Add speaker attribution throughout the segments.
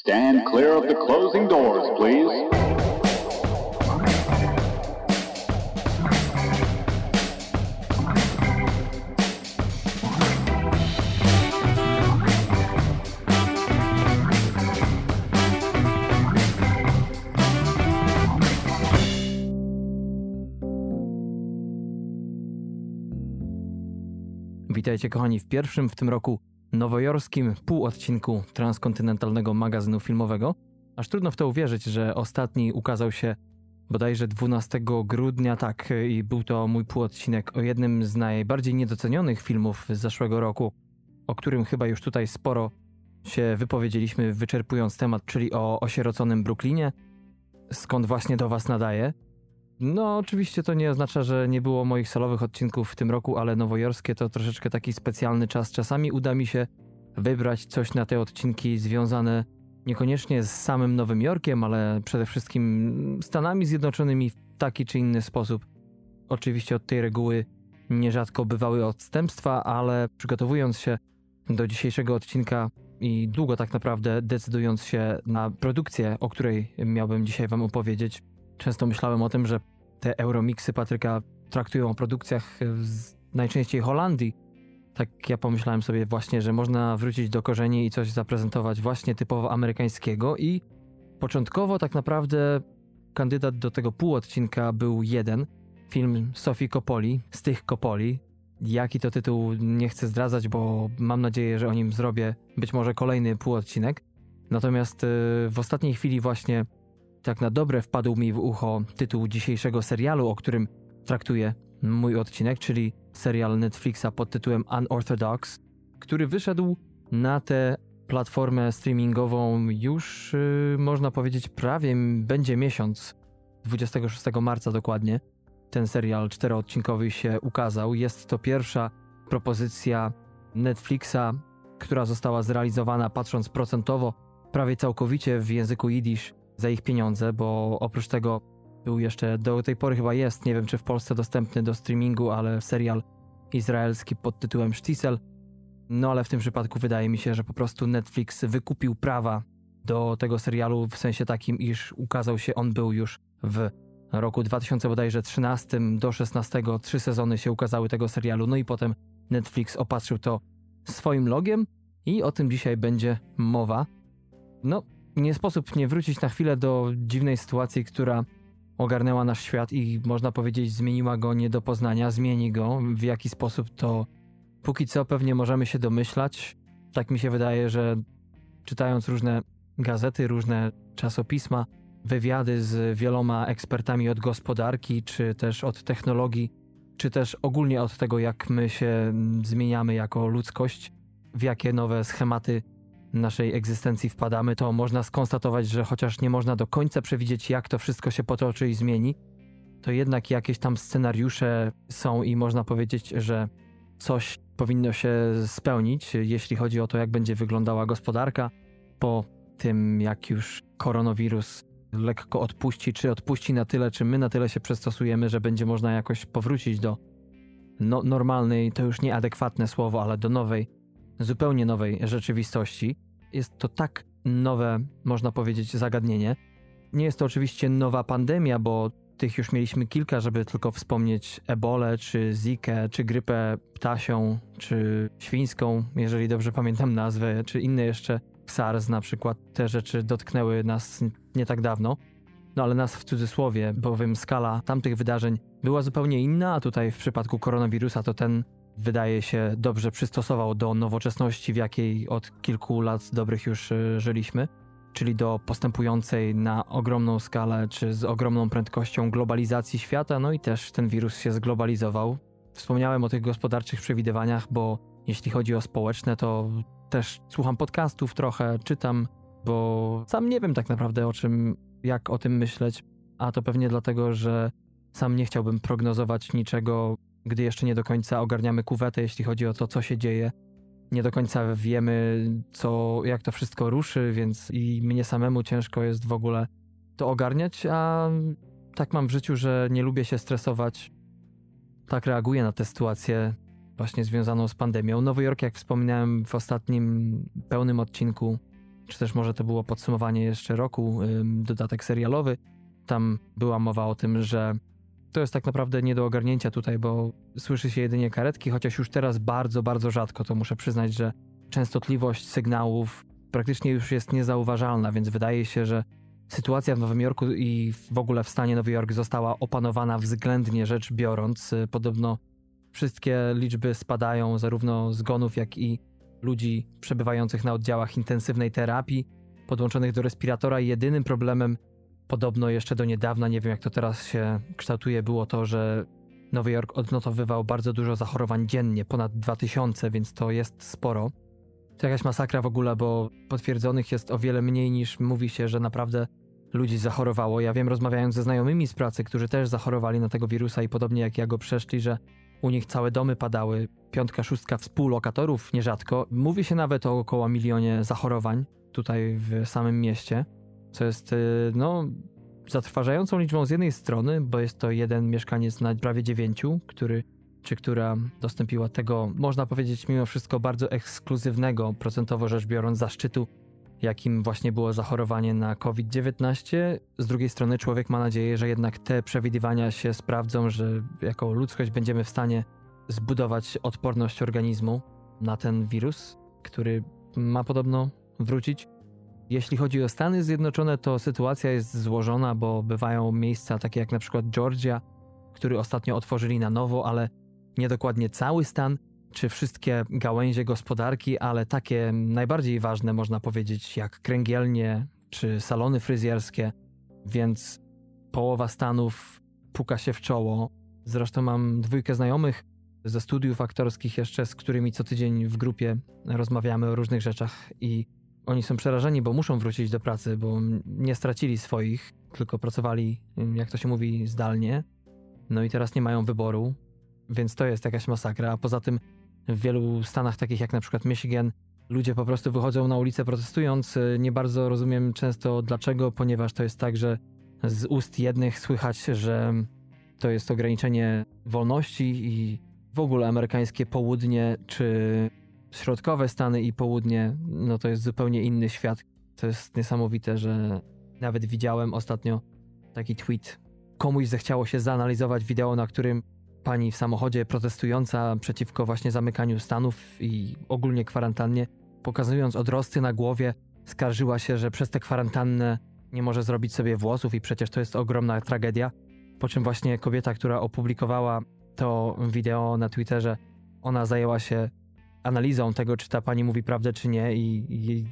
Speaker 1: Stand clear of the closing doors, please.
Speaker 2: Witajcie kochani w pierwszym w tym roku nowojorskim półodcinku transkontynentalnego magazynu filmowego. Aż trudno w to uwierzyć, że ostatni ukazał się bodajże 12 grudnia, tak, i był to mój półodcinek o jednym z najbardziej niedocenionych filmów z zeszłego roku, o którym chyba już tutaj sporo się wypowiedzieliśmy, wyczerpując temat, czyli o osieroconym Brooklynie, skąd właśnie do Was nadaję. No, oczywiście to nie oznacza, że nie było moich solowych odcinków w tym roku, ale nowojorskie to troszeczkę taki specjalny czas. Czasami uda mi się wybrać coś na te odcinki związane niekoniecznie z samym Nowym Jorkiem, ale przede wszystkim Stanami Zjednoczonymi w taki czy inny sposób. Oczywiście od tej reguły nierzadko bywały odstępstwa, ale przygotowując się do dzisiejszego odcinka i długo tak naprawdę decydując się na produkcję, o której miałbym dzisiaj Wam opowiedzieć, często myślałem o tym, że te Euromixy Patryka traktują o produkcjach z najczęściej Holandii. Tak ja pomyślałem sobie właśnie, że można wrócić do korzeni i coś zaprezentować właśnie typowo amerykańskiego i początkowo tak naprawdę kandydat do tego półodcinka był jeden, film Sofii Coppoli, z tych Coppoli. Jaki to tytuł nie chcę zdradzać, bo mam nadzieję, że o nim zrobię być może kolejny półodcinek. Natomiast y, w ostatniej chwili właśnie tak na dobre wpadł mi w ucho tytuł dzisiejszego serialu, o którym traktuję mój odcinek, czyli serial Netflixa pod tytułem Unorthodox, który wyszedł na tę platformę streamingową już yy, można powiedzieć prawie będzie miesiąc, 26 marca dokładnie. Ten serial czteroodcinkowy się ukazał. Jest to pierwsza propozycja Netflixa, która została zrealizowana patrząc procentowo prawie całkowicie w języku jidysz za ich pieniądze, bo oprócz tego był jeszcze, do tej pory chyba jest, nie wiem czy w Polsce dostępny do streamingu, ale serial izraelski pod tytułem Sztisel. No ale w tym przypadku wydaje mi się, że po prostu Netflix wykupił prawa do tego serialu w sensie takim, iż ukazał się on był już w roku 2013 do 16, trzy sezony się ukazały tego serialu, no i potem Netflix opatrzył to swoim logiem i o tym dzisiaj będzie mowa. No, nie sposób nie wrócić na chwilę do dziwnej sytuacji, która ogarnęła nasz świat i można powiedzieć zmieniła go nie do poznania, zmieni go. W jaki sposób to póki co pewnie możemy się domyślać. Tak mi się wydaje, że czytając różne gazety, różne czasopisma, wywiady z wieloma ekspertami od gospodarki, czy też od technologii, czy też ogólnie od tego, jak my się zmieniamy jako ludzkość, w jakie nowe schematy naszej egzystencji wpadamy, to można skonstatować, że chociaż nie można do końca przewidzieć, jak to wszystko się potoczy i zmieni, to jednak jakieś tam scenariusze są i można powiedzieć, że coś powinno się spełnić, jeśli chodzi o to, jak będzie wyglądała gospodarka po tym, jak już koronawirus lekko odpuści, czy odpuści na tyle, czy my na tyle się przystosujemy, że będzie można jakoś powrócić do no, normalnej, to już nieadekwatne słowo, ale do nowej zupełnie nowej rzeczywistości. Jest to tak nowe, można powiedzieć, zagadnienie. Nie jest to oczywiście nowa pandemia, bo tych już mieliśmy kilka, żeby tylko wspomnieć ebolę, czy zikę, czy grypę ptasią, czy świńską, jeżeli dobrze pamiętam nazwę, czy inne jeszcze SARS na przykład. Te rzeczy dotknęły nas nie tak dawno. No ale nas w cudzysłowie, bowiem skala tamtych wydarzeń była zupełnie inna, a tutaj w przypadku koronawirusa to ten wydaje się dobrze przystosował do nowoczesności, w jakiej od kilku lat dobrych już e, żyliśmy, czyli do postępującej na ogromną skalę czy z ogromną prędkością globalizacji świata, no i też ten wirus się zglobalizował. Wspomniałem o tych gospodarczych przewidywaniach, bo jeśli chodzi o społeczne, to też słucham podcastów trochę, czytam, bo sam nie wiem tak naprawdę o czym, jak o tym myśleć, a to pewnie dlatego, że sam nie chciałbym prognozować niczego gdy jeszcze nie do końca ogarniamy kuwetę, jeśli chodzi o to, co się dzieje. Nie do końca wiemy, co, jak to wszystko ruszy, więc i mnie samemu ciężko jest w ogóle to ogarniać, a tak mam w życiu, że nie lubię się stresować. Tak reaguję na tę sytuację właśnie związaną z pandemią. Nowy Jork, jak wspominałem w ostatnim pełnym odcinku, czy też może to było podsumowanie jeszcze roku, dodatek serialowy. Tam była mowa o tym, że to jest tak naprawdę nie do ogarnięcia tutaj, bo słyszy się jedynie karetki, chociaż już teraz bardzo, bardzo rzadko to muszę przyznać, że częstotliwość sygnałów praktycznie już jest niezauważalna, więc wydaje się, że sytuacja w Nowym Jorku i w ogóle w stanie Nowy Jork została opanowana względnie rzecz biorąc. Podobno wszystkie liczby spadają, zarówno zgonów, jak i ludzi przebywających na oddziałach intensywnej terapii, podłączonych do respiratora. Jedynym problemem, podobno jeszcze do niedawna, nie wiem jak to teraz się kształtuje, było to, że Nowy Jork odnotowywał bardzo dużo zachorowań dziennie, ponad 2000, więc to jest sporo. To jakaś masakra w ogóle, bo potwierdzonych jest o wiele mniej niż mówi się, że naprawdę ludzi zachorowało. Ja wiem, rozmawiając ze znajomymi z pracy, którzy też zachorowali na tego wirusa i podobnie jak ja go przeszli, że u nich całe domy padały, piątka, szóstka współlokatorów nierzadko. Mówi się nawet o około milionie zachorowań tutaj w samym mieście, co jest, y, no, zatrważającą liczbą z jednej strony, bo jest to jeden mieszkaniec na prawie dziewięciu, który czy która dostąpiła tego, można powiedzieć, mimo wszystko bardzo ekskluzywnego, procentowo rzecz biorąc, zaszczytu, jakim właśnie było zachorowanie na COVID-19. Z drugiej strony, człowiek ma nadzieję, że jednak te przewidywania się sprawdzą, że jako ludzkość będziemy w stanie zbudować odporność organizmu na ten wirus, który ma podobno wrócić. Jeśli chodzi o Stany Zjednoczone, to sytuacja jest złożona, bo bywają miejsca takie jak na przykład Georgia, który ostatnio otworzyli na nowo, ale niedokładnie cały stan, czy wszystkie gałęzie gospodarki, ale takie najbardziej ważne, można powiedzieć, jak kręgielnie czy salony fryzjerskie, więc połowa stanów puka się w czoło. Zresztą mam dwójkę znajomych ze studiów aktorskich jeszcze, z którymi co tydzień w grupie rozmawiamy o różnych rzeczach i oni są przerażeni, bo muszą wrócić do pracy, bo nie stracili swoich, tylko pracowali, jak to się mówi, zdalnie. No i teraz nie mają wyboru, więc to jest jakaś masakra. A poza tym w wielu stanach, takich jak na przykład Michigan, ludzie po prostu wychodzą na ulicę protestując. Nie bardzo rozumiem często dlaczego, ponieważ to jest tak, że z ust jednych słychać, że to jest ograniczenie wolności i w ogóle amerykańskie południe czy środkowe Stany i południe, no to jest zupełnie inny świat. To jest niesamowite, że nawet widziałem ostatnio taki tweet. Komuś zechciało się zanalizować wideo, na którym pani w samochodzie protestująca przeciwko właśnie zamykaniu Stanów i ogólnie kwarantannie, pokazując odrosty na głowie, skarżyła się, że przez tę kwarantannę nie może zrobić sobie włosów i przecież to jest ogromna tragedia. Po czym właśnie kobieta, która opublikowała to wideo na Twitterze, ona zajęła się analizą tego, czy ta pani mówi prawdę, czy nie, i, i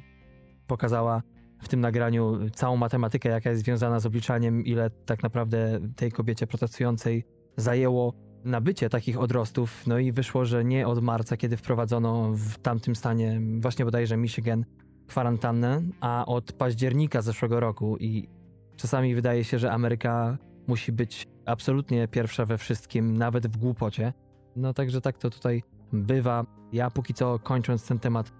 Speaker 2: pokazała w tym nagraniu całą matematykę, jaka jest związana z obliczaniem, ile tak naprawdę tej kobiecie protestującej zajęło nabycie takich odrostów. No i wyszło, że nie od marca, kiedy wprowadzono w tamtym stanie, właśnie bodajże Michigan, kwarantannę, a od października zeszłego roku. I czasami wydaje się, że Ameryka musi być absolutnie pierwsza we wszystkim, nawet w głupocie. No także tak to tutaj bywa. Ja póki co kończąc ten temat,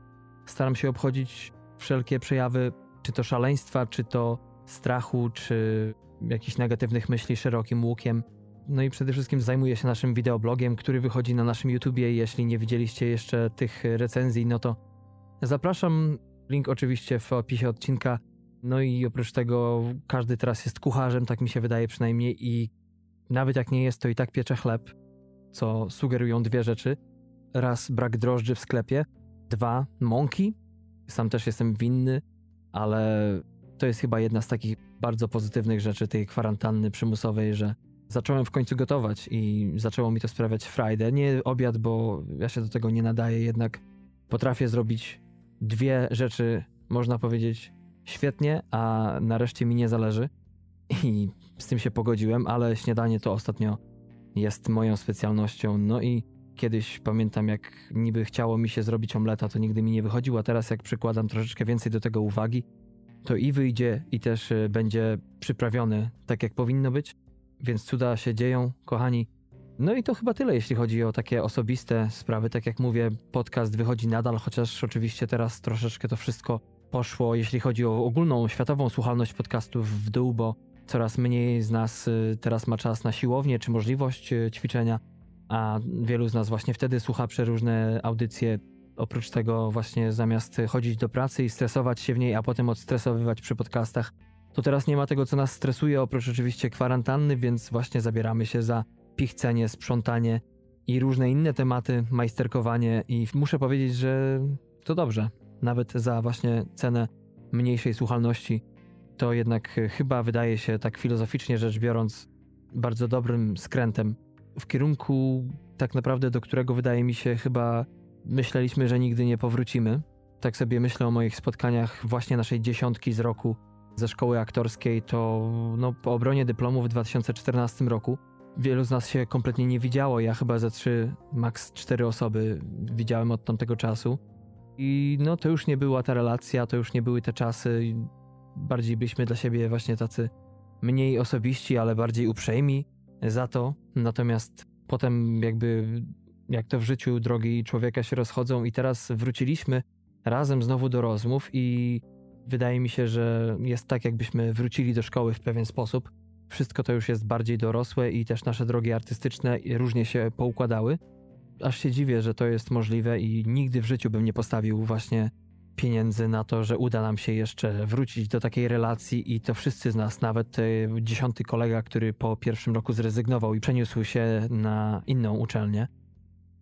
Speaker 2: staram się obchodzić wszelkie przejawy, czy to szaleństwa, czy to strachu, czy jakichś negatywnych myśli szerokim łukiem. No i przede wszystkim zajmuję się naszym wideoblogiem, który wychodzi na naszym YouTubie. Jeśli nie widzieliście jeszcze tych recenzji, no to zapraszam. Link oczywiście w opisie odcinka. No i oprócz tego każdy teraz jest kucharzem, tak mi się wydaje przynajmniej i nawet jak nie jest, to i tak piecze chleb, co sugerują dwie rzety. Raz, brak drożdży w sklepie. Dwa, mąki. Sam też jestem winny, ale to jest chyba jedna z takich bardzo pozytywnych rzeczy tej kwarantanny przymusowej, że zacząłem w końcu gotować i zaczęło mi to sprawiać frajdę. Nie obiad, bo ja się do tego nie nadaję, jednak potrafię zrobić dwie rzeczy, można powiedzieć, świetnie, a nareszcie mi nie zależy. I z tym się pogodziłem, ale śniadanie to ostatnio jest moją specjalnością. No i kiedyś pamiętam, jak niby chciało mi się zrobić omleta, to nigdy mi nie wychodziło, a teraz jak przykładam troszeczkę więcej do tego uwagi, to i wyjdzie, i też e, będzie przyprawiony tak, jak powinno być. Więc cuda się dzieją, kochani. No i to chyba tyle, jeśli chodzi o takie osobiste sprawy. Tak jak mówię, podcast wychodzi nadal, chociaż oczywiście teraz troszeczkę to wszystko poszło, jeśli chodzi o ogólną światową słuchalność podcastów w dół, bo coraz mniej z nas y, teraz ma czas na siłownię czy możliwość y, ćwiczenia, a wielu z nas właśnie wtedy słucha przeróżne audycje Oprócz tego właśnie zamiast chodzić do pracy i stresować się w niej, a potem odstresowywać przy podcastach, to teraz nie ma tego, co nas stresuje, oprócz oczywiście kwarantanny, więc właśnie zabieramy się za pichcenie, sprzątanie i różne inne tematy, majsterkowanie i muszę powiedzieć, że to dobrze. Nawet za właśnie cenę mniejszej słuchalności, to jednak chyba wydaje się tak filozoficznie rzecz biorąc bardzo dobrym skrętem w kierunku tak naprawdę, do którego wydaje mi się chyba myśleliśmy, że nigdy nie powrócimy. Tak sobie myślę o moich spotkaniach właśnie naszej dziesiątki z roku ze szkoły aktorskiej, to no, po obronie dyplomu w 2014 roku wielu z nas się kompletnie nie widziało. Ja chyba ze trzy, maks cztery osoby widziałem od tamtego czasu. I no to już nie była ta relacja, to już nie były te czasy. Bardziej byliśmy dla siebie właśnie tacy mniej osobiści, ale bardziej uprzejmi za to. Natomiast potem jakby jak to w życiu drogi człowieka się rozchodzą i teraz wróciliśmy razem znowu do rozmów i wydaje mi się, że jest tak jakbyśmy wrócili do szkoły w pewien sposób. Wszystko to już jest bardziej dorosłe i też nasze drogi artystyczne różnie się poukładały. Aż się dziwię, że to jest możliwe i nigdy w życiu bym nie postawił właśnie pieniędzy na to, że uda nam się jeszcze wrócić do takiej relacji i to wszyscy z nas, nawet dziesiąty kolega, który po pierwszym roku zrezygnował i przeniósł się na inną uczelnię.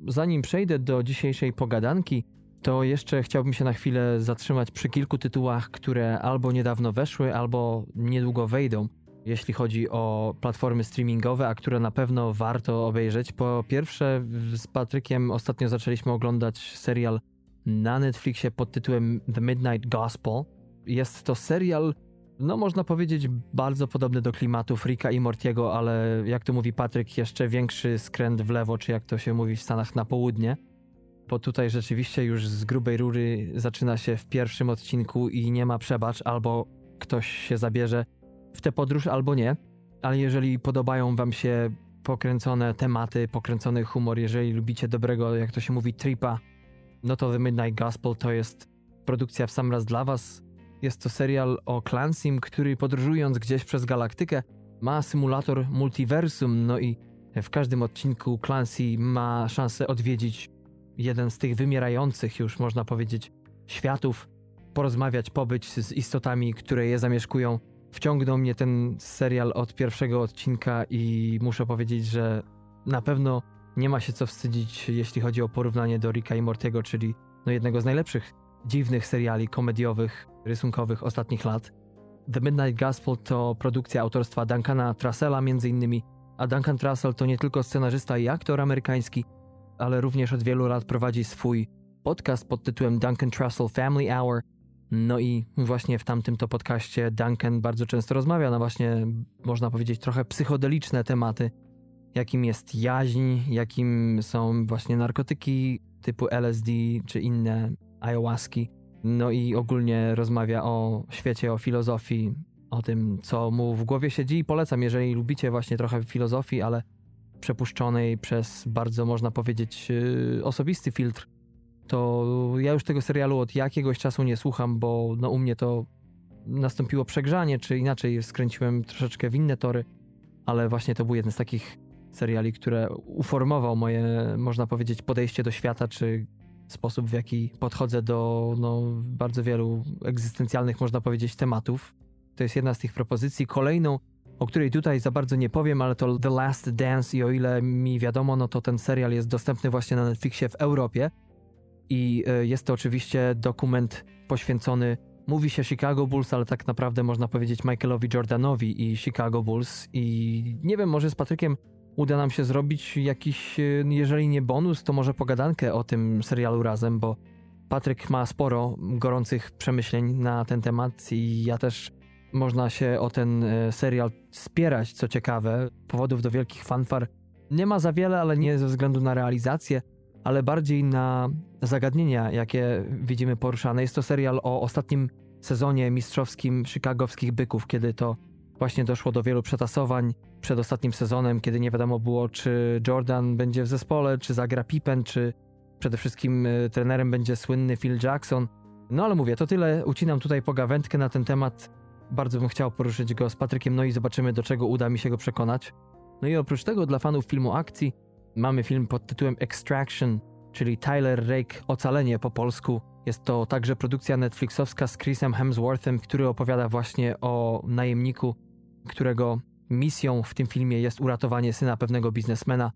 Speaker 2: Zanim przejdę do dzisiejszej pogadanki, to jeszcze chciałbym się na chwilę zatrzymać przy kilku tytułach, które albo niedawno weszły, albo niedługo wejdą, jeśli chodzi o platformy streamingowe, a które na pewno warto obejrzeć. Po pierwsze, z Patrykiem ostatnio zaczęliśmy oglądać serial na Netflixie pod tytułem The Midnight Gospel. Jest to serial, no można powiedzieć, bardzo podobny do klimatów Ricka i Mortiego, ale jak to mówi Patryk, jeszcze większy skręt w lewo, czy jak to się mówi w Stanach na południe. Bo tutaj rzeczywiście już z grubej rury zaczyna się w pierwszym odcinku i nie ma przebacz, albo ktoś się zabierze w tę podróż, albo nie. Ale jeżeli podobają Wam się pokręcone tematy, pokręcony humor, jeżeli lubicie dobrego, jak to się mówi, tripa, no to The Midnight Gospel to jest produkcja w sam raz dla Was. Jest to serial o Clancym, który podróżując gdzieś przez galaktykę ma symulator multiversum, no i w każdym odcinku Clancy ma szansę odwiedzić jeden z tych wymierających już, można powiedzieć, światów, porozmawiać, pobyć z istotami, które je zamieszkują. Wciągnął mnie ten serial od pierwszego odcinka i muszę powiedzieć, że na pewno nie ma się co wstydzić, jeśli chodzi o porównanie do Ricka i Mortiego, czyli no jednego z najlepszych dziwnych seriali komediowych, rysunkowych ostatnich lat. The Midnight Gospel to produkcja autorstwa Duncana Trussella między innymi, a Duncan Trussell to nie tylko scenarzysta i aktor amerykański, ale również od wielu lat prowadzi swój podcast pod tytułem Duncan Trussell Family Hour. No i właśnie w tamtym to podcaście Duncan bardzo często rozmawia na właśnie, można powiedzieć, trochę psychodeliczne tematy, jakim jest jaźń, jakim są właśnie narkotyki typu LSD czy inne ayahuaski. No i ogólnie rozmawia o świecie, o filozofii, o tym, co mu w głowie siedzi i polecam, jeżeli lubicie właśnie trochę filozofii, ale przepuszczonej przez bardzo, można powiedzieć, yy, osobisty filtr, to ja już tego serialu od jakiegoś czasu nie słucham, bo no, u mnie to nastąpiło przegrzanie, czy inaczej skręciłem troszeczkę w inne tory, ale właśnie to był jeden z takich seriali, które uformował moje, można powiedzieć, podejście do świata, czy sposób, w jaki podchodzę do no, bardzo wielu egzystencjalnych, można powiedzieć, tematów. To jest jedna z tych propozycji. Kolejną, o której tutaj za bardzo nie powiem, ale to The Last Dance i o ile mi wiadomo, no to ten serial jest dostępny właśnie na Netflixie w Europie i e, jest to oczywiście dokument poświęcony Mówi się Chicago Bulls, ale tak naprawdę można powiedzieć Michaelowi Jordanowi i Chicago Bulls. I nie wiem, może z Patrykiem uda nam się zrobić jakiś, e, jeżeli nie bonus, to może pogadankę o tym serialu razem, bo Patryk ma sporo gorących przemyśleń na ten temat i ja też można się o ten e, serial spierać, co ciekawe. Powodów do wielkich fanfar nie ma za wiele, ale nie ze względu na realizację, ale bardziej na zagadnienia, jakie widzimy poruszane. Jest to serial o ostatnim sezonie mistrzowskim chicagowskich byków, kiedy to właśnie doszło do wielu przetasowań przed ostatnim sezonem, kiedy nie wiadomo było, czy Jordan będzie w zespole, czy zagra Pippen, czy przede wszystkim e, trenerem będzie słynny Phil Jackson. No ale mówię, to tyle. Ucinam tutaj pogawędkę na ten temat. Bardzo bym chciał poruszyć go z Patrykiem, no i zobaczymy, do czego uda mi się go przekonać. No i oprócz tego, dla fanów filmu akcji, mamy film pod tytułem Extraction, czyli Tyler Rake Ocalenie po polsku. Jest to także produkcja Netflixowska z Chrisem Hemsworthem, który opowiada właśnie o najemniku, którego misją w tym filmie jest uratowanie syna pewnego biznesmena.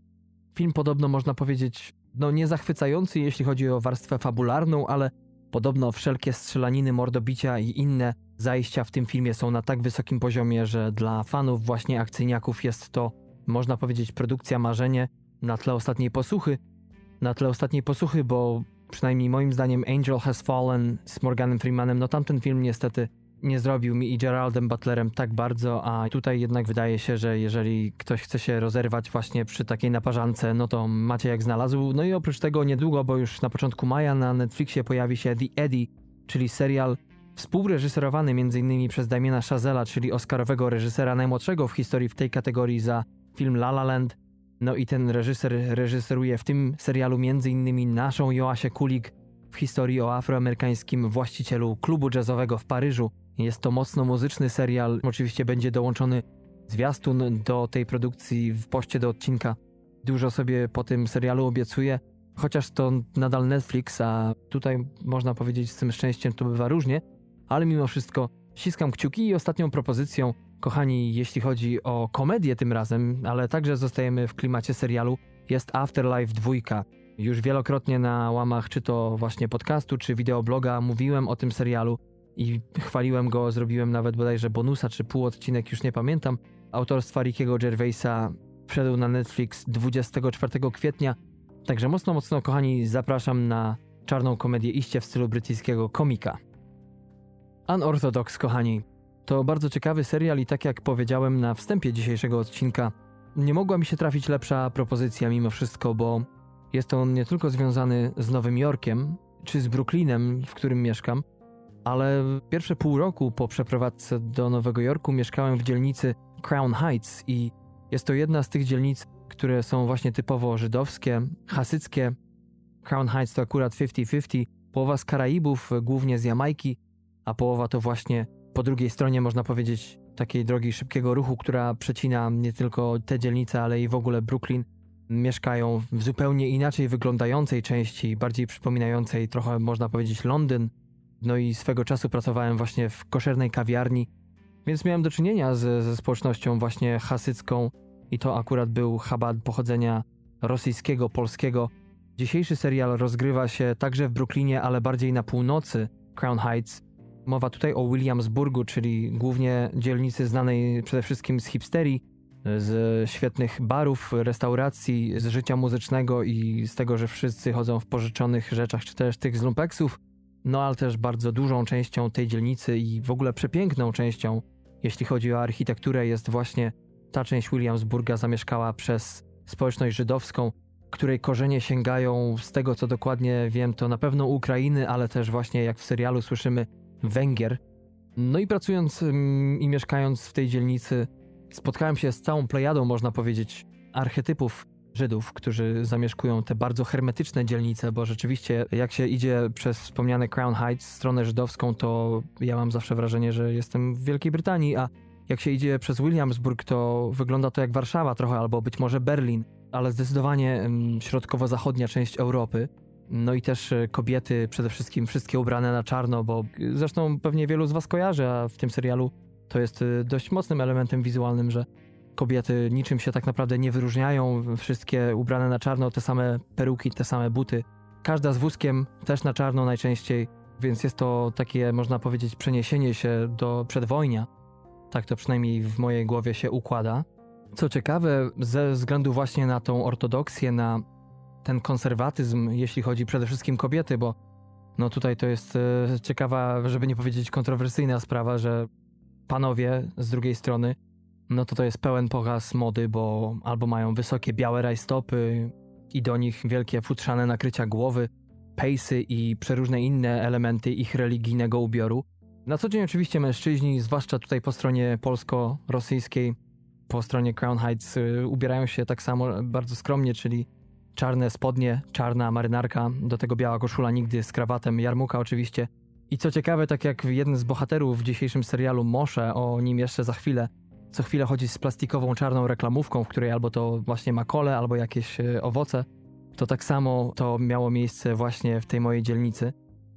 Speaker 2: Film podobno można powiedzieć, no nie zachwycający, jeśli chodzi o warstwę fabularną, ale podobno wszelkie strzelaniny, mordobicia i inne zajścia w tym filmie są na tak wysokim poziomie, że dla fanów właśnie akcyjniaków jest to, można powiedzieć, produkcja marzenie na tle ostatniej posłuchy. Na tle ostatniej posłuchy, bo przynajmniej moim zdaniem Angel Has Fallen z Morganem Freemanem, no tamten film niestety nie zrobił mi i Geraldem Butlerem tak bardzo, a tutaj jednak wydaje się, że jeżeli ktoś chce się rozerwać właśnie przy takiej naparzance, no to macie jak znalazł. No i oprócz tego niedługo, bo już na początku maja na Netflixie pojawi się The Eddie, czyli serial współreżyserowany m.in. przez Damiena Chazela, czyli oscarowego reżysera najmłodszego w historii w tej kategorii za film La La Land. No i ten reżyser reżyseruje w tym serialu m.in. naszą Joasię Kulik w historii o afroamerykańskim właścicielu klubu jazzowego w Paryżu. Jest to mocno muzyczny serial. Oczywiście będzie dołączony zwiastun do tej produkcji w poście do odcinka. Dużo sobie po tym serialu obiecuję, chociaż to nadal Netflix, a tutaj można powiedzieć z tym szczęściem to bywa różnie, ale mimo wszystko ściskam kciuki i ostatnią propozycją, kochani, jeśli chodzi o komedię tym razem, ale także zostajemy w klimacie serialu, jest Afterlife 2. Już wielokrotnie na łamach czy to właśnie podcastu, czy wideobloga mówiłem o tym serialu i chwaliłem go, zrobiłem nawet bodajże bonusa czy pół odcinek, już nie pamiętam, autorstwa Rickiego Gervaisa wszedł na Netflix 24 kwietnia. Także mocno, mocno, kochani, zapraszam na czarną komedię iście w stylu brytyjskiego komika. Unorthodox, kochani. To bardzo ciekawy serial i tak jak powiedziałem na wstępie dzisiejszego odcinka, nie mogła mi się trafić lepsza propozycja mimo wszystko, bo jest on nie tylko związany z Nowym Jorkiem, czy z Brooklynem, w którym mieszkam, ale pierwsze pół roku po przeprowadzce do Nowego Jorku mieszkałem w dzielnicy Crown Heights i jest to jedna z tych dzielnic, które są właśnie typowo żydowskie, hasyckie. Crown Heights to akurat 50-50, połowa z Karaibów, głównie z Jamajki, a połowa to właśnie po drugiej stronie, można powiedzieć, takiej drogi szybkiego ruchu, która przecina nie tylko te dzielnice, ale i w ogóle Brooklyn. Mieszkają w zupełnie inaczej wyglądającej części, bardziej przypominającej trochę, można powiedzieć, Londyn. No i swego czasu pracowałem właśnie w koszernej kawiarni, więc miałem do czynienia z, ze społecznością właśnie hasycką i to akurat był Chabad pochodzenia rosyjskiego, polskiego. Dzisiejszy serial rozgrywa się także w Brooklynie, ale bardziej na północy Crown Heights. Mowa tutaj o Williamsburgu, czyli głównie dzielnicy znanej przede wszystkim z hipsterii, z świetnych barów, restauracji, z życia muzycznego i z tego, że wszyscy chodzą w pożyczonych rzeczach, czy też tych z lumpeksów. No ale też bardzo dużą częścią tej dzielnicy i w ogóle przepiękną częścią, jeśli chodzi o architekturę, jest właśnie ta część Williamsburga zamieszkała przez społeczność żydowską, której korzenie sięgają z tego, co dokładnie wiem, to na pewno Ukrainy, ale też właśnie jak w serialu słyszymy Węgier. No i pracując mm, i mieszkając w tej dzielnicy, spotkałem się z całą plejadą, można powiedzieć, archetypów Żydów, którzy zamieszkują te bardzo hermetyczne dzielnice, bo rzeczywiście jak się idzie przez wspomniane Crown Heights, stronę żydowską, to ja mam zawsze wrażenie, że jestem w Wielkiej Brytanii, a jak się idzie przez Williamsburg, to wygląda to jak Warszawa trochę, albo być może Berlin, ale zdecydowanie środkowo-zachodnia część Europy. No i też e, kobiety, przede wszystkim wszystkie ubrane na czarno, bo zresztą pewnie wielu z Was kojarzy, a w tym serialu to jest e, dość mocnym elementem wizualnym, że kobiety niczym się tak naprawdę nie wyróżniają, wszystkie ubrane na czarno, te same peruki, te same buty. Każda z wózkiem, też na czarno najczęściej, więc jest to takie, można powiedzieć, przeniesienie się do przedwojnia. Tak to przynajmniej w mojej głowie się układa. Co ciekawe, ze względu właśnie na tą ortodoksję, na ten konserwatyzm, jeśli chodzi przede wszystkim kobiety, bo no tutaj to jest e, ciekawa, żeby nie powiedzieć kontrowersyjna sprawa, że panowie z drugiej strony, no to to jest pełen pokaz mody, bo albo mają wysokie białe rajstopy i do nich wielkie futrzane nakrycia głowy, pejsy i przeróżne inne elementy ich religijnego ubioru. Na co dzień oczywiście mężczyźni, zwłaszcza tutaj po stronie polsko-rosyjskiej, po stronie Crown Heights, y, ubierają się tak samo bardzo skromnie, czyli czarne spodnie, czarna marynarka, do tego biała koszula nigdy z krawatem, jarmuka oczywiście. I co ciekawe, tak jak jeden z bohaterów w dzisiejszym serialu Mosze, o nim jeszcze za chwilę, co chwilę chodzi z plastikową czarną reklamówką, w której albo to właśnie ma kole, albo jakieś y, owoce. to tak samo to miało miejsce właśnie w tej mojej dzielnicy.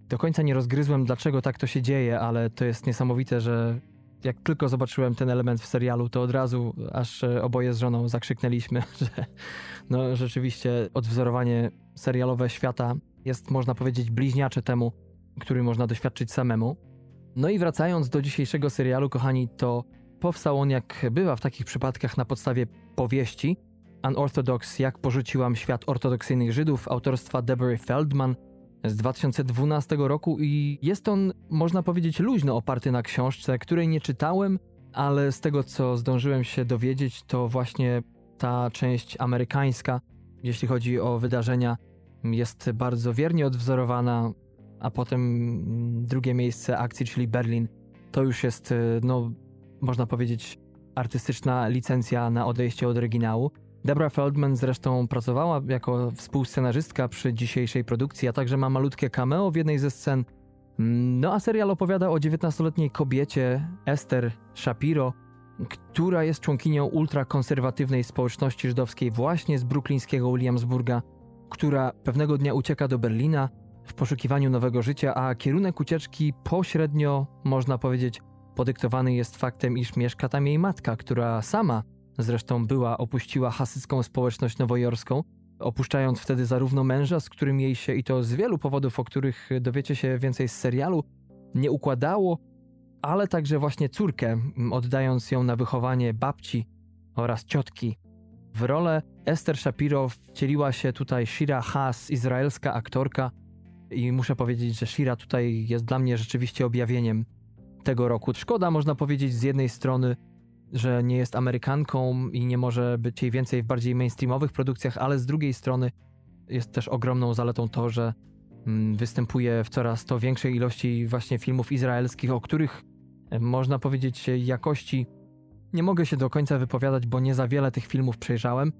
Speaker 2: Do końca nie rozgryzłem, dlaczego tak to się dzieje, ale to jest niesamowite, że jak tylko zobaczyłem ten element w serialu, to od razu aż e, oboje z żoną zakrzyknęliśmy, że no rzeczywiście odwzorowanie serialowe świata jest, można powiedzieć, bliźniacze temu, który można doświadczyć samemu. No i wracając do dzisiejszego serialu, kochani, to powstał on, jak bywa w takich przypadkach, na podstawie powieści. Unorthodox, jak porzuciłam świat ortodoksyjnych Żydów autorstwa Deborah Feldman z 2012 roku i jest on, można powiedzieć, luźno oparty na książce, której nie czytałem, ale z tego, co zdążyłem się dowiedzieć, to właśnie ta część amerykańska, jeśli chodzi o wydarzenia, jest bardzo wiernie odwzorowana, a potem drugie miejsce akcji, czyli Berlin, to już jest, no, można powiedzieć, artystyczna licencja na odejście od oryginału. Debra Feldman zresztą pracowała jako współscenarzystka przy dzisiejszej produkcji, a także ma malutkie cameo w jednej ze scen. No a serial opowiada o 19-letniej kobiecie Esther Shapiro, która jest członkinią ultrakonserwatywnej społeczności żydowskiej właśnie z bruklińskiego Williamsburga, która pewnego dnia ucieka do Berlina w poszukiwaniu nowego życia, a kierunek ucieczki pośrednio, można powiedzieć, podyktowany jest faktem, iż mieszka tam jej matka, która sama zresztą była, opuściła hasycką społeczność nowojorską, opuszczając wtedy zarówno męża, z którym jej się, i to z wielu powodów, o których dowiecie się więcej z serialu, nie układało, ale także właśnie córkę, oddając ją na wychowanie babci oraz ciotki. W rolę Esther Shapiro wcieliła się tutaj Shira Haas, izraelska aktorka, i muszę powiedzieć, że Shira tutaj jest dla mnie rzeczywiście objawieniem tego roku. Szkoda, można powiedzieć, z jednej strony, że nie jest Amerykanką i nie może być jej więcej w bardziej mainstreamowych produkcjach, ale z drugiej strony jest też ogromną zaletą to, że mm, występuje w coraz to większej ilości właśnie filmów izraelskich, o których e, można powiedzieć jakości nie mogę się do końca wypowiadać, bo nie za wiele tych filmów przejrzałem,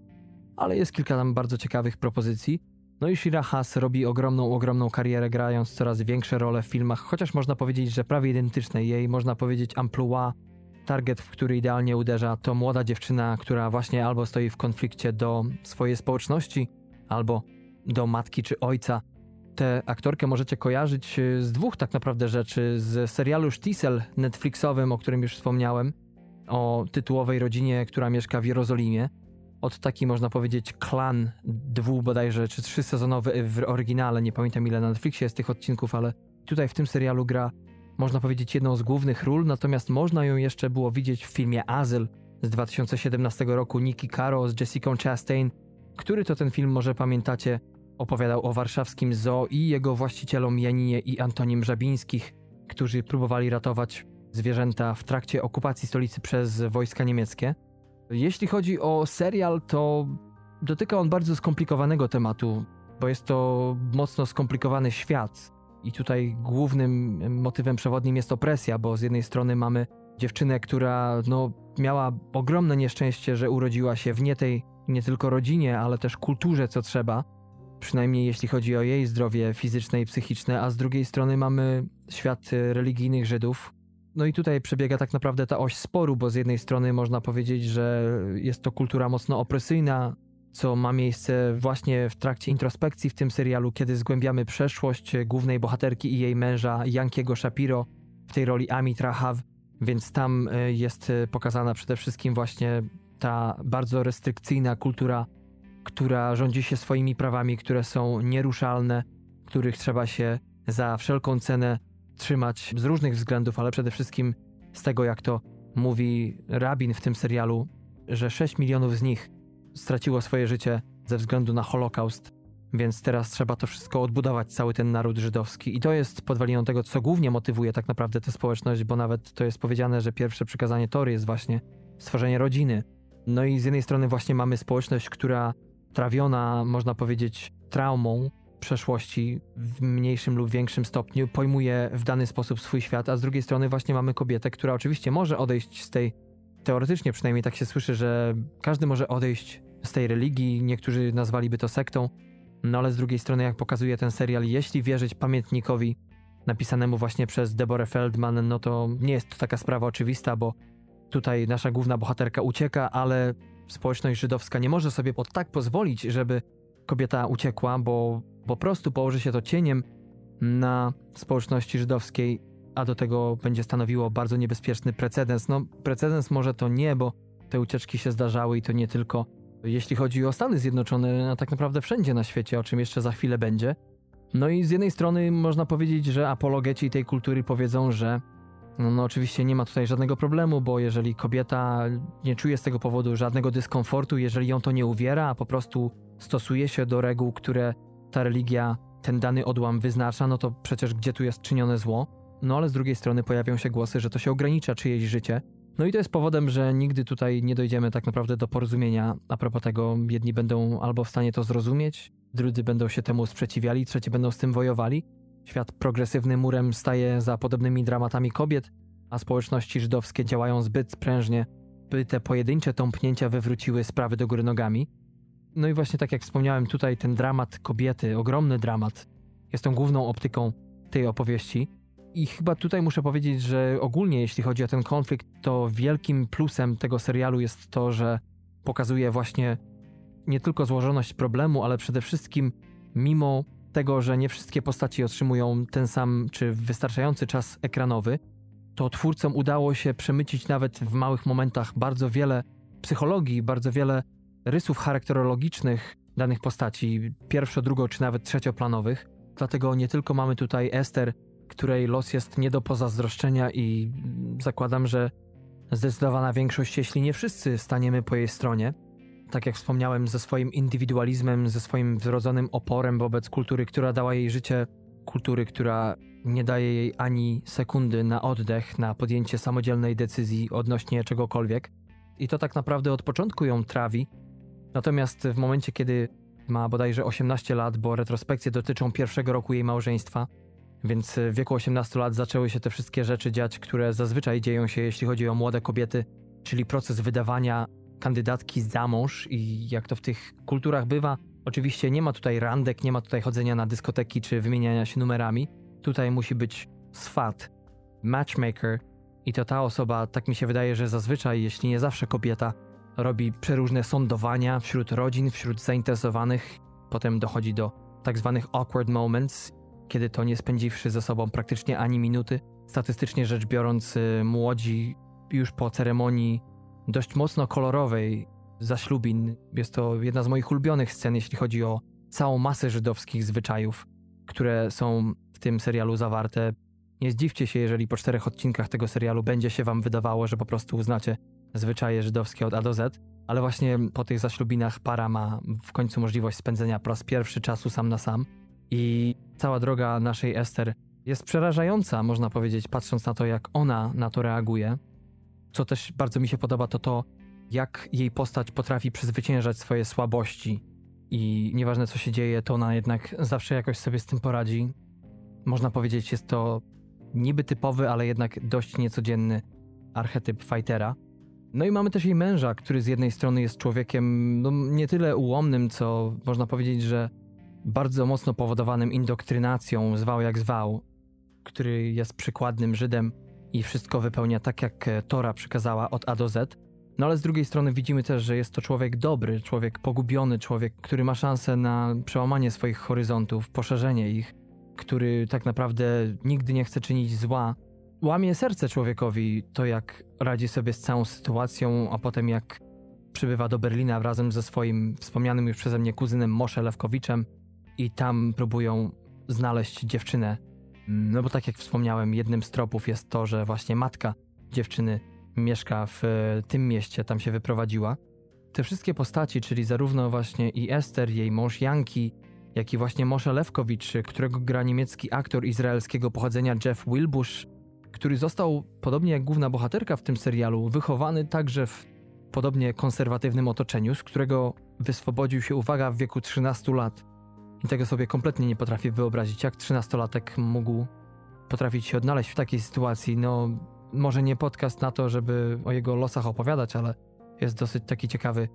Speaker 2: ale jest kilka tam bardzo ciekawych propozycji. No i Shira Haas robi ogromną, ogromną karierę, grając coraz większe role w filmach, chociaż można powiedzieć, że prawie identyczne jej, można powiedzieć, amplua Target, w który idealnie uderza, to młoda dziewczyna, która właśnie albo stoi w konflikcie do swojej społeczności, albo do matki czy ojca. Tę aktorkę możecie kojarzyć y, z dwóch tak naprawdę rzeczy: z serialu Sztisel Netflixowym, o którym już wspomniałem, o tytułowej rodzinie, która mieszka w Jerozolimie. Od taki można powiedzieć klan dwu bodajże, czy trzy sezonowy w oryginale, nie pamiętam ile na Netflixie jest tych odcinków, ale tutaj w tym serialu gra można powiedzieć, jedną z głównych ról, natomiast można ją jeszcze było widzieć w filmie Azyl z 2017 roku Nikki Caro z Jessica Chastain, który to ten film może pamiętacie, opowiadał o warszawskim zoo i jego właścicielom Janinie i Antonim Żabińskich, którzy próbowali ratować zwierzęta w trakcie okupacji stolicy przez wojska niemieckie. Jeśli chodzi o serial, to dotyka on bardzo skomplikowanego tematu, bo jest to mocno skomplikowany świat, i tutaj głównym motywem przewodnim jest opresja, bo z jednej strony mamy dziewczynę, która no, miała ogromne nieszczęście, że urodziła się w nie tej nie tylko rodzinie, ale też kulturze, co trzeba, przynajmniej jeśli chodzi o jej zdrowie fizyczne i psychiczne, a z drugiej strony mamy świat religijnych Żydów. No i tutaj przebiega tak naprawdę ta oś sporu, bo z jednej strony można powiedzieć, że jest to kultura mocno opresyjna, co ma miejsce właśnie w trakcie introspekcji w tym serialu, kiedy zgłębiamy przeszłość głównej bohaterki i jej męża Jankiego Shapiro w tej roli Amit Rahav, więc tam e, jest e, pokazana przede wszystkim właśnie ta bardzo restrykcyjna kultura, która rządzi się swoimi prawami, które są nieruszalne, których trzeba się za wszelką cenę trzymać z różnych względów, ale przede wszystkim z tego, jak to mówi rabin w tym serialu, że 6 milionów z nich straciło swoje życie ze względu na Holokaust, więc teraz trzeba to wszystko odbudować, cały ten naród żydowski. I to jest podwaliną tego, co głównie motywuje tak naprawdę tę społeczność, bo nawet to jest powiedziane, że pierwsze przykazanie Tory jest właśnie stworzenie rodziny. No i z jednej strony właśnie mamy społeczność, która trawiona, można powiedzieć, traumą przeszłości w mniejszym lub większym stopniu, pojmuje w dany sposób swój świat, a z drugiej strony właśnie mamy kobietę, która oczywiście może odejść z tej, teoretycznie przynajmniej tak się słyszy, że każdy może odejść z tej religii, niektórzy nazwaliby to sektą, no ale z drugiej strony, jak pokazuje ten serial, jeśli wierzyć pamiętnikowi napisanemu właśnie przez Deborah Feldman, no to nie jest to taka sprawa oczywista, bo tutaj nasza główna bohaterka ucieka, ale społeczność żydowska nie może sobie tak pozwolić, żeby kobieta uciekła, bo po prostu położy się to cieniem na społeczności żydowskiej, a do tego będzie stanowiło bardzo niebezpieczny precedens. No, precedens może to nie, bo te ucieczki się zdarzały i to nie tylko jeśli chodzi o Stany Zjednoczone, a tak naprawdę wszędzie na świecie, o czym jeszcze za chwilę będzie. No i z jednej strony można powiedzieć, że apologeci tej kultury powiedzą, że no, no, oczywiście nie ma tutaj żadnego problemu, bo jeżeli kobieta nie czuje z tego powodu żadnego dyskomfortu, jeżeli ją to nie uwiera, a po prostu stosuje się do reguł, które ta religia, ten dany odłam wyznacza, no to przecież gdzie tu jest czynione zło? No ale z drugiej strony pojawią się głosy, że to się ogranicza czyjeś życie. No i to jest powodem, że nigdy tutaj nie dojdziemy tak naprawdę do porozumienia a propos tego. Jedni będą albo w stanie to zrozumieć, drudzy będą się temu sprzeciwiali, trzeci będą z tym wojowali. Świat progresywny murem staje za podobnymi dramatami kobiet, a społeczności żydowskie działają zbyt prężnie, by te pojedyncze tąpnięcia wywróciły sprawy do góry nogami. No i właśnie tak jak wspomniałem, tutaj ten dramat kobiety, ogromny dramat, jest tą główną optyką tej opowieści. I chyba tutaj muszę powiedzieć, że ogólnie jeśli chodzi o ten konflikt, to wielkim plusem tego serialu jest to, że pokazuje właśnie nie tylko złożoność problemu, ale przede wszystkim mimo tego, że nie wszystkie postaci otrzymują ten sam czy wystarczający czas ekranowy, to twórcom udało się przemycić nawet w małych momentach bardzo wiele psychologii, bardzo wiele rysów charakterologicznych danych postaci, pierwszo, drugo czy nawet trzecioplanowych. Dlatego nie tylko mamy tutaj Ester, której los jest nie do pozazdroszczenia i zakładam, że zdecydowana większość, jeśli nie wszyscy, staniemy po jej stronie. Tak jak wspomniałem, ze swoim indywidualizmem, ze swoim wrodzonym oporem wobec kultury, która dała jej życie, kultury, która nie daje jej ani sekundy na oddech, na podjęcie samodzielnej decyzji odnośnie czegokolwiek. I to tak naprawdę od początku ją trawi. Natomiast w momencie, kiedy ma bodajże 18 lat, bo retrospekcje dotyczą pierwszego roku jej małżeństwa, więc w wieku 18 lat zaczęły się te wszystkie rzeczy dziać, które zazwyczaj dzieją się, jeśli chodzi o młode kobiety, czyli proces wydawania kandydatki za mąż i jak to w tych kulturach bywa, oczywiście nie ma tutaj randek, nie ma tutaj chodzenia na dyskoteki czy wymieniania się numerami. Tutaj musi być swat, matchmaker i to ta osoba, tak mi się wydaje, że zazwyczaj, jeśli nie zawsze kobieta, robi przeróżne sądowania wśród rodzin, wśród zainteresowanych. Potem dochodzi do tak zwanych awkward moments kiedy to nie spędziwszy ze sobą praktycznie ani minuty. Statystycznie rzecz biorąc, y, młodzi już po ceremonii dość mocno kolorowej zaślubin, jest to jedna z moich ulubionych scen, jeśli chodzi o całą masę żydowskich zwyczajów, które są w tym serialu zawarte. Nie zdziwcie się, jeżeli po czterech odcinkach tego serialu będzie się wam wydawało, że po prostu uznacie zwyczaje żydowskie od A do Z, ale właśnie po tych zaślubinach para ma w końcu możliwość spędzenia po raz pierwszy czasu sam na sam. I cała droga naszej Ester jest przerażająca, można powiedzieć, patrząc na to, jak ona na to reaguje. Co też bardzo mi się podoba, to to, jak jej postać potrafi przezwyciężać swoje słabości. I nieważne co się dzieje, to ona jednak zawsze jakoś sobie z tym poradzi. Można powiedzieć, jest to niby typowy, ale jednak dość niecodzienny archetyp fightera. No i mamy też jej męża, który z jednej strony jest człowiekiem no, nie tyle ułomnym, co można powiedzieć, że bardzo mocno powodowanym indoktrynacją, zwał jak zwał, który jest przykładnym Żydem i wszystko wypełnia tak, jak Tora przykazała od A do Z. No ale z drugiej strony widzimy też, że jest to człowiek dobry, człowiek pogubiony, człowiek, który ma szansę na przełamanie swoich horyzontów, poszerzenie ich, który tak naprawdę nigdy nie chce czynić zła. Łamie serce człowiekowi to, jak radzi sobie z całą sytuacją, a potem jak przybywa do Berlina razem ze swoim wspomnianym już przeze mnie kuzynem Mosze Lewkowiczem i tam próbują znaleźć dziewczynę. No bo tak jak wspomniałem, jednym z tropów jest to, że właśnie matka dziewczyny mieszka w e, tym mieście, tam się wyprowadziła. Te wszystkie postaci, czyli zarówno właśnie i Ester, jej mąż Janki, jak i właśnie Moshe Lewkowicz, którego gra niemiecki aktor izraelskiego pochodzenia Jeff Wilbush, który został, podobnie jak główna bohaterka w tym serialu, wychowany także w podobnie konserwatywnym otoczeniu, z którego wyswobodził się, uwaga, w wieku 13 lat. I tego sobie kompletnie nie potrafię wyobrazić, jak trzynastolatek mógł potrafić się odnaleźć w takiej sytuacji. No, może nie podcast na to, żeby o jego losach opowiadać, ale jest dosyć taki ciekawy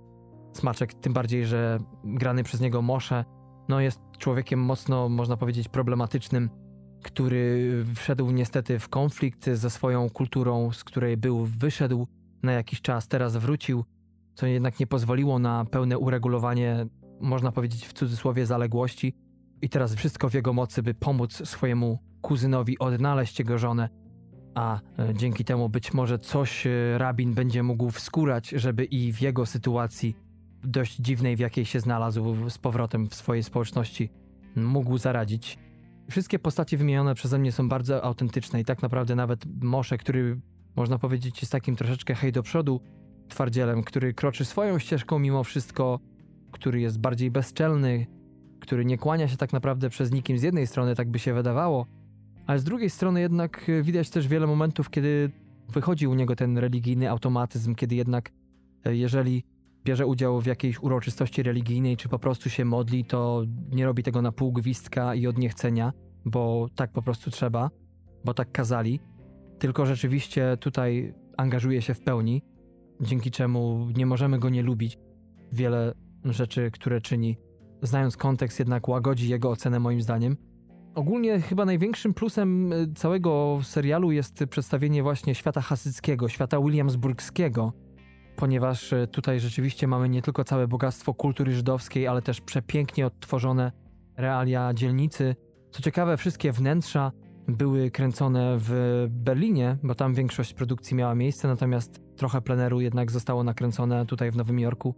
Speaker 2: smaczek, tym bardziej, że grany przez niego Mosze, no jest człowiekiem mocno, można powiedzieć, problematycznym, który wszedł niestety w konflikt ze swoją kulturą, z której był, wyszedł na jakiś czas, teraz wrócił, co jednak nie pozwoliło na pełne uregulowanie można powiedzieć w cudzysłowie, zaległości i teraz wszystko w jego mocy, by pomóc swojemu kuzynowi odnaleźć jego żonę, a e, dzięki temu być może coś e, rabin będzie mógł wskórać, żeby i w jego sytuacji dość dziwnej, w jakiej się znalazł z powrotem w swojej społeczności, mógł zaradzić. Wszystkie postacie wymienione przeze mnie są bardzo autentyczne i tak naprawdę nawet Mosze, który można powiedzieć jest takim troszeczkę hej do przodu twardzielem, który kroczy swoją ścieżką mimo wszystko, który jest bardziej bezczelny, który nie kłania się tak naprawdę przez nikim z jednej strony, tak by się wydawało, ale z drugiej strony jednak widać też wiele momentów, kiedy wychodzi u niego ten religijny automatyzm, kiedy jednak e, jeżeli bierze udział w jakiejś uroczystości religijnej, czy po prostu się modli, to nie robi tego na pół gwizdka i od niechcenia, bo tak po prostu trzeba, bo tak kazali, tylko rzeczywiście tutaj angażuje się w pełni, dzięki czemu nie możemy go nie lubić. Wiele rzeczy, które czyni, znając kontekst, jednak łagodzi jego ocenę moim zdaniem. Ogólnie chyba największym plusem y, całego serialu jest przedstawienie właśnie świata hasyckiego, świata williamsburgskiego, ponieważ e, tutaj rzeczywiście mamy nie tylko całe bogactwo kultury żydowskiej, ale też przepięknie odtworzone realia dzielnicy. Co ciekawe, wszystkie wnętrza były kręcone w Berlinie, bo tam większość produkcji miała miejsce, natomiast trochę pleneru jednak zostało nakręcone tutaj w Nowym Jorku.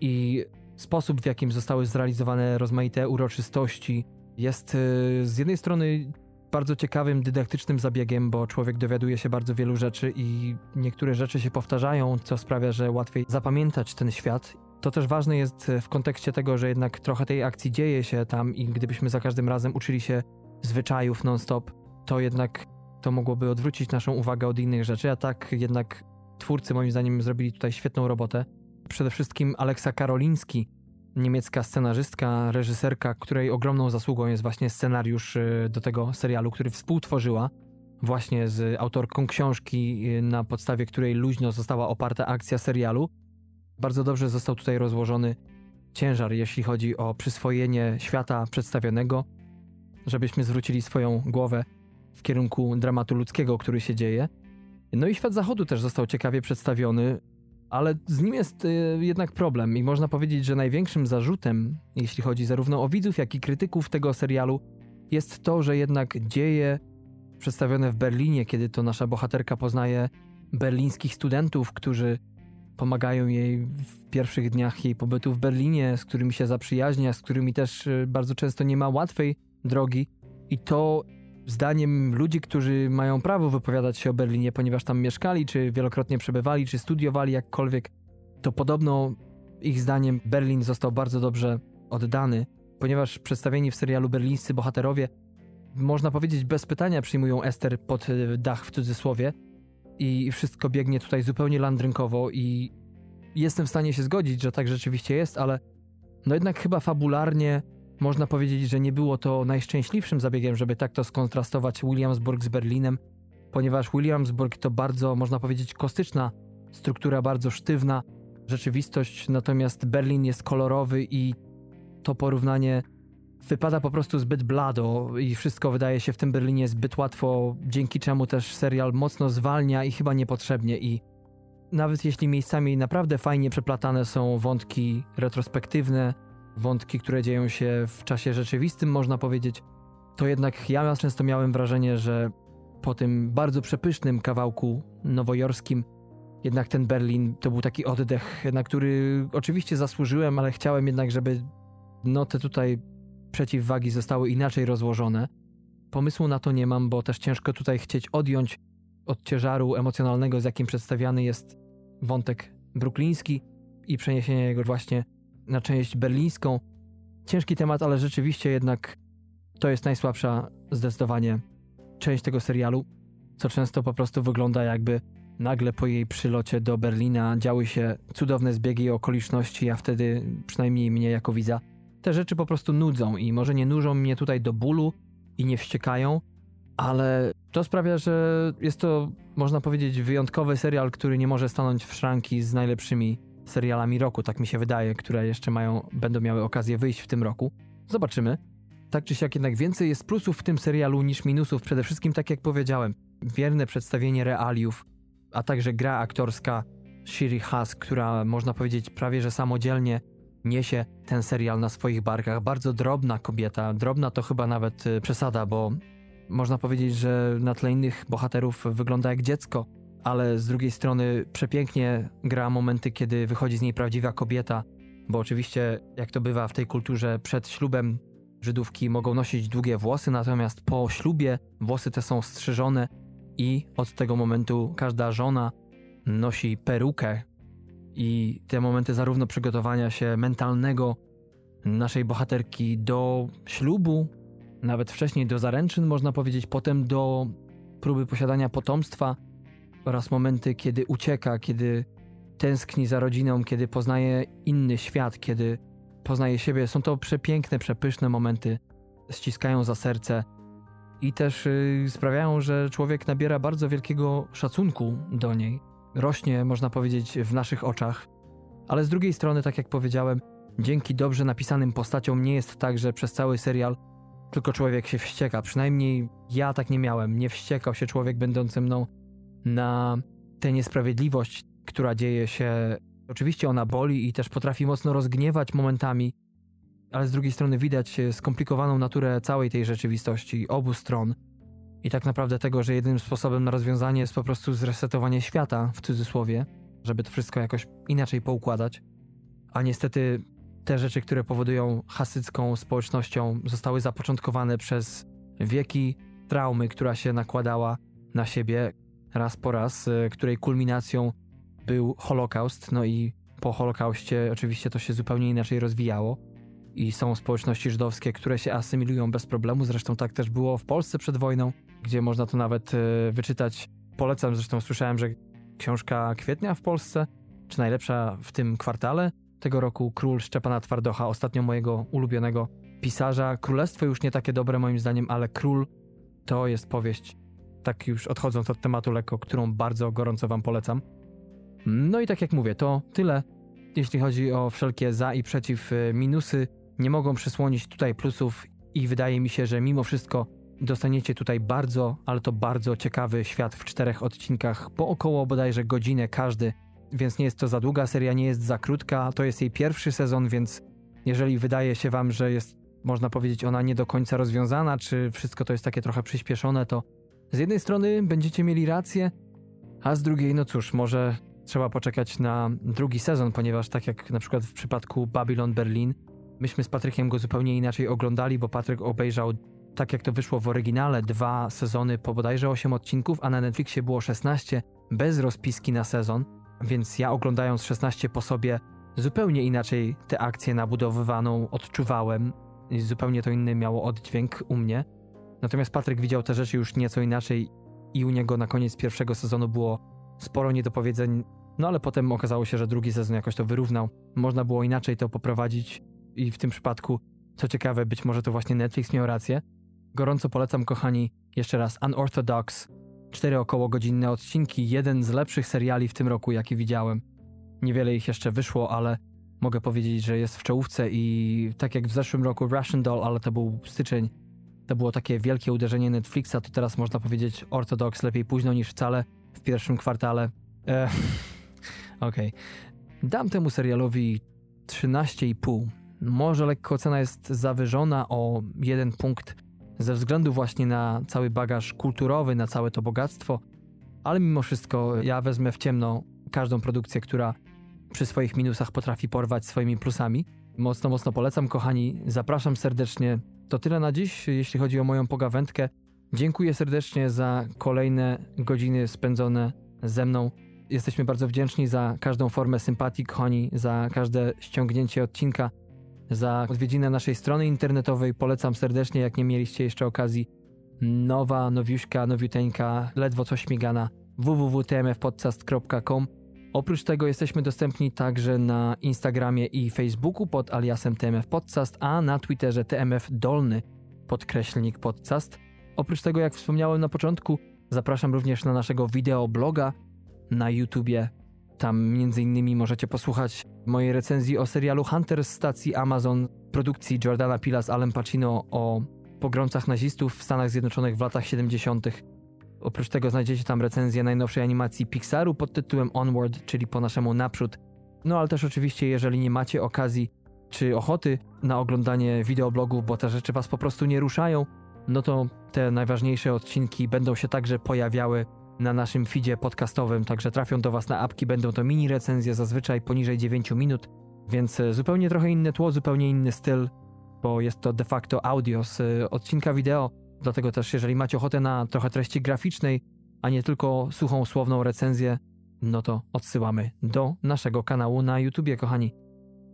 Speaker 2: I sposób, w jakim zostały zrealizowane rozmaite uroczystości, jest e, z jednej strony bardzo ciekawym, dydaktycznym zabiegiem, bo człowiek dowiaduje się bardzo wielu rzeczy i niektóre rzeczy się powtarzają, co sprawia, że łatwiej zapamiętać ten świat. To też ważne jest w kontekście tego, że jednak trochę tej akcji dzieje się tam i gdybyśmy za każdym razem uczyli się zwyczajów non-stop, to jednak to mogłoby odwrócić naszą uwagę od innych rzeczy, a tak jednak twórcy moim zdaniem zrobili tutaj świetną robotę. Przede wszystkim Aleksa Karoliński, niemiecka scenarzystka, reżyserka, której ogromną zasługą jest właśnie scenariusz y, do tego serialu, który współtworzyła właśnie z autorką książki, y, na podstawie której luźno została oparta akcja serialu. Bardzo dobrze został tutaj rozłożony ciężar, jeśli chodzi o przyswojenie świata przedstawionego, żebyśmy zwrócili swoją głowę w kierunku dramatu ludzkiego, który się dzieje. No i świat zachodu też został ciekawie przedstawiony. Ale z nim jest y, jednak problem i można powiedzieć, że największym zarzutem, jeśli chodzi zarówno o widzów, jak i krytyków tego serialu, jest to, że jednak dzieje przedstawione w Berlinie, kiedy to nasza bohaterka poznaje berlińskich studentów, którzy pomagają jej w pierwszych dniach jej pobytu w Berlinie, z którymi się zaprzyjaźnia, z którymi też y, bardzo często nie ma łatwej drogi. I to zdaniem ludzi, którzy mają prawo wypowiadać się o Berlinie, ponieważ tam mieszkali, czy wielokrotnie przebywali, czy studiowali jakkolwiek, to podobno ich zdaniem Berlin został bardzo dobrze oddany, ponieważ przedstawieni w serialu berlińscy bohaterowie, można powiedzieć bez pytania, przyjmują Ester pod e, dach w cudzysłowie i wszystko biegnie tutaj zupełnie landrynkowo i jestem w stanie się zgodzić, że tak rzeczywiście jest, ale no jednak chyba fabularnie można powiedzieć, że nie było to najszczęśliwszym zabiegiem, żeby tak to skontrastować Williamsburg z Berlinem, ponieważ Williamsburg to bardzo, można powiedzieć, kostyczna struktura, bardzo sztywna rzeczywistość, natomiast Berlin jest kolorowy i to porównanie wypada po prostu zbyt blado i wszystko wydaje się w tym Berlinie zbyt łatwo, dzięki czemu też serial mocno zwalnia i chyba niepotrzebnie i nawet jeśli miejscami naprawdę fajnie przeplatane są wątki retrospektywne, wątki, które dzieją się w czasie rzeczywistym, można powiedzieć, to jednak ja często miałem wrażenie, że po tym bardzo przepysznym kawałku nowojorskim, jednak ten Berlin to był taki oddech, na który oczywiście zasłużyłem, ale chciałem jednak, żeby no te tutaj przeciwwagi zostały inaczej rozłożone. Pomysłu na to nie mam, bo też ciężko tutaj chcieć odjąć od ciężaru emocjonalnego, z jakim przedstawiany jest wątek brukliński i przeniesienie jego właśnie na część berlińską. Ciężki temat, ale rzeczywiście jednak to jest najsłabsza zdecydowanie część tego serialu, co często po prostu wygląda jakby nagle po jej przylocie do Berlina działy się cudowne zbiegi i okoliczności, a wtedy przynajmniej mnie jako widza te rzeczy po prostu nudzą i może nie nużą mnie tutaj do bólu i nie wściekają, ale to sprawia, że jest to, można powiedzieć, wyjątkowy serial, który nie może stanąć w szranki z najlepszymi serialami roku, tak mi się wydaje, które jeszcze mają, będą miały okazję wyjść w tym roku. Zobaczymy. Tak czy siak jednak więcej jest plusów w tym serialu niż minusów. Przede wszystkim, tak jak powiedziałem, wierne przedstawienie realiów, a także gra aktorska Shiri Haas, która można powiedzieć prawie że samodzielnie niesie ten serial na swoich barkach. Bardzo drobna kobieta, drobna to chyba nawet y, przesada, bo można powiedzieć, że na tle innych bohaterów wygląda jak dziecko, ale z drugiej strony przepięknie gra momenty, kiedy wychodzi z niej prawdziwa kobieta, bo oczywiście, jak to bywa w tej kulturze, przed ślubem Żydówki mogą nosić długie włosy, natomiast po ślubie włosy te są strzyżone i od tego momentu każda żona nosi perukę. I te momenty zarówno przygotowania się mentalnego naszej bohaterki do ślubu, nawet wcześniej do zaręczyn, można powiedzieć, potem do próby posiadania potomstwa oraz momenty, kiedy ucieka, kiedy tęskni za rodziną, kiedy poznaje inny świat, kiedy poznaje siebie. Są to przepiękne, przepyszne momenty, ściskają za serce i też yy, sprawiają, że człowiek nabiera bardzo wielkiego szacunku do niej. Rośnie, można powiedzieć, w naszych oczach. Ale z drugiej strony, tak jak powiedziałem, dzięki dobrze napisanym postaciom nie jest tak, że przez cały serial tylko człowiek się wścieka. Przynajmniej ja tak nie miałem. Nie wściekał się człowiek będący mną na tę niesprawiedliwość, która dzieje się. Oczywiście ona boli i też potrafi mocno rozgniewać momentami, ale z drugiej strony widać skomplikowaną naturę całej tej rzeczywistości, obu stron. I tak naprawdę tego, że jedynym sposobem na rozwiązanie jest po prostu zresetowanie świata, w cudzysłowie, żeby to wszystko jakoś inaczej poukładać. A niestety te rzeczy, które powodują hasycką społecznością, zostały zapoczątkowane przez wieki traumy, która się nakładała na siebie raz po raz, e, której kulminacją był Holokaust. No i po Holokauście oczywiście to się zupełnie inaczej rozwijało. I są społeczności żydowskie, które się asymilują bez problemu. Zresztą tak też było w Polsce przed wojną, gdzie można to nawet e, wyczytać. Polecam, zresztą słyszałem, że książka Kwietnia w Polsce, czy najlepsza w tym kwartale, tego roku Król Szczepana Twardocha, ostatnio mojego ulubionego pisarza. Królestwo już nie takie dobre moim zdaniem, ale Król to jest powieść, tak już odchodząc od tematu lekko, którą bardzo gorąco wam polecam. No i tak jak mówię, to tyle, jeśli chodzi o wszelkie za i przeciw y, minusy. Nie mogą przysłonić tutaj plusów i wydaje mi się, że mimo wszystko dostaniecie tutaj bardzo, ale to bardzo ciekawy świat w czterech odcinkach, po około bodajże godzinę każdy więc nie jest to za długa seria, nie jest za krótka. To jest jej pierwszy sezon, więc jeżeli wydaje się wam, że jest, można powiedzieć, ona nie do końca rozwiązana, czy wszystko to jest takie trochę przyspieszone, to z jednej strony będziecie mieli rację, a z drugiej, no cóż, może trzeba poczekać na drugi sezon, ponieważ tak jak na przykład w przypadku Babylon Berlin, myśmy z Patrykiem go zupełnie inaczej oglądali, bo Patryk obejrzał tak jak to wyszło w oryginale, dwa sezony po bodajże 8 odcinków, a na Netflixie było 16 bez rozpiski na sezon. Więc ja oglądając 16 po sobie zupełnie inaczej tę akcję nabudowywaną odczuwałem zupełnie to inny miało oddźwięk u mnie. Natomiast Patryk widział te rzeczy już nieco inaczej i u niego na koniec pierwszego sezonu było sporo niedopowiedzeń, no ale potem okazało się, że drugi sezon jakoś to wyrównał. Można było inaczej to poprowadzić i w tym przypadku, co ciekawe, być może to właśnie Netflix miał rację. Gorąco polecam, kochani, jeszcze raz Unorthodox Cztery około godzinne odcinki, jeden z lepszych seriali w tym roku, jaki widziałem. Niewiele ich jeszcze wyszło, ale mogę powiedzieć, że jest w czołówce i tak jak w zeszłym roku Russian Doll, ale to był styczeń, to było takie wielkie uderzenie Netflixa, to teraz można powiedzieć Orthodox lepiej późno niż wcale w pierwszym kwartale. E, Okej. Okay. Dam temu serialowi 13,5. Może lekko cena jest zawyżona o jeden punkt, ze względu właśnie na cały bagaż kulturowy, na całe to bogactwo, ale mimo wszystko ja wezmę w ciemno każdą produkcję, która przy swoich minusach potrafi porwać swoimi plusami. Mocno, mocno polecam, kochani. Zapraszam serdecznie. To tyle na dziś, jeśli chodzi o moją pogawędkę. Dziękuję serdecznie za kolejne godziny spędzone ze mną. Jesteśmy bardzo wdzięczni za każdą formę sympatii, kochani, za każde ściągnięcie odcinka za odwiedzinę naszej strony internetowej. Polecam serdecznie, jak nie mieliście jeszcze okazji. Nowa, nowiuszka, nowiuteńka, ledwo co śmigana www.tmfpodcast.com Oprócz tego jesteśmy dostępni także na Instagramie i Facebooku pod aliasem TMF Podcast, a na Twitterze TMF Dolny podkreślnik podcast. Oprócz tego, jak wspomniałem na początku, zapraszam również na naszego wideobloga na YouTubie. Tam innymi możecie posłuchać mojej recenzji o serialu Hunter z stacji Amazon produkcji Jordana Pila z Alem Pacino o pogromcach nazistów w Stanach Zjednoczonych w latach 70. Oprócz tego znajdziecie tam recenzję najnowszej animacji Pixaru pod tytułem Onward, czyli po naszemu naprzód. No ale też oczywiście, jeżeli nie macie okazji czy ochoty na oglądanie wideoblogów, bo te rzeczy Was po prostu nie ruszają, no to te najważniejsze odcinki będą się także pojawiały na naszym feedzie podcastowym, także trafią do Was na apki, będą to mini recenzje, zazwyczaj poniżej 9 minut, więc e, zupełnie trochę inne tło, zupełnie inny styl, bo jest to de facto audio z e, odcinka wideo, dlatego też jeżeli macie ochotę na trochę treści graficznej, a nie tylko suchą, słowną recenzję, no to odsyłamy do naszego kanału na YouTubie, kochani.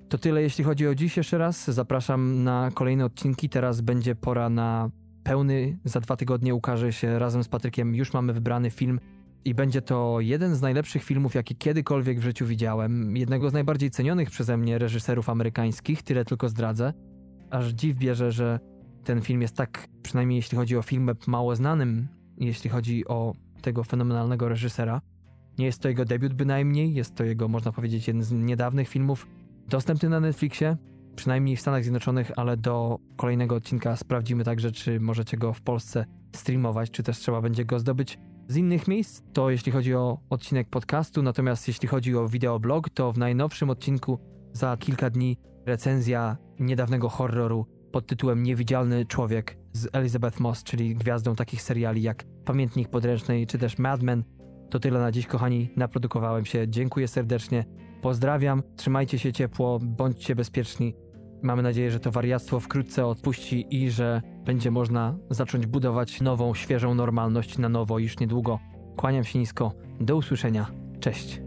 Speaker 2: To tyle, jeśli chodzi o dziś. Jeszcze raz zapraszam na kolejne odcinki. Teraz będzie pora na pełny. Za dwa tygodnie ukaże się razem z Patrykiem. Już mamy wybrany film i będzie to jeden z najlepszych filmów, jaki kiedykolwiek w życiu widziałem. Jednego z najbardziej cenionych przeze mnie reżyserów amerykańskich, tyle tylko zdradzę. Aż dziw bierze, że ten film jest tak, przynajmniej jeśli chodzi o film mało znanym, jeśli chodzi o tego fenomenalnego reżysera. Nie jest to jego debiut bynajmniej, jest to jego, można powiedzieć, jeden z niedawnych filmów dostępny na Netflixie, przynajmniej w Stanach Zjednoczonych, ale do kolejnego odcinka sprawdzimy także, czy możecie go w Polsce streamować, czy też trzeba będzie go zdobyć z innych miejsc. To jeśli chodzi o odcinek podcastu, natomiast jeśli chodzi o wideoblog, to w najnowszym odcinku za kilka dni recenzja niedawnego horroru pod tytułem Niewidzialny Człowiek z Elizabeth Moss, czyli gwiazdą takich seriali jak Pamiętnik Podręcznej czy też Mad Men. To tyle na dziś, kochani. Naprodukowałem się. Dziękuję serdecznie. Pozdrawiam. Trzymajcie się ciepło, bądźcie bezpieczni. Mamy nadzieję, że to wariactwo wkrótce odpuści i że będzie można zacząć budować nową, świeżą normalność na nowo już niedługo. Kłaniam się nisko. Do usłyszenia. Cześć.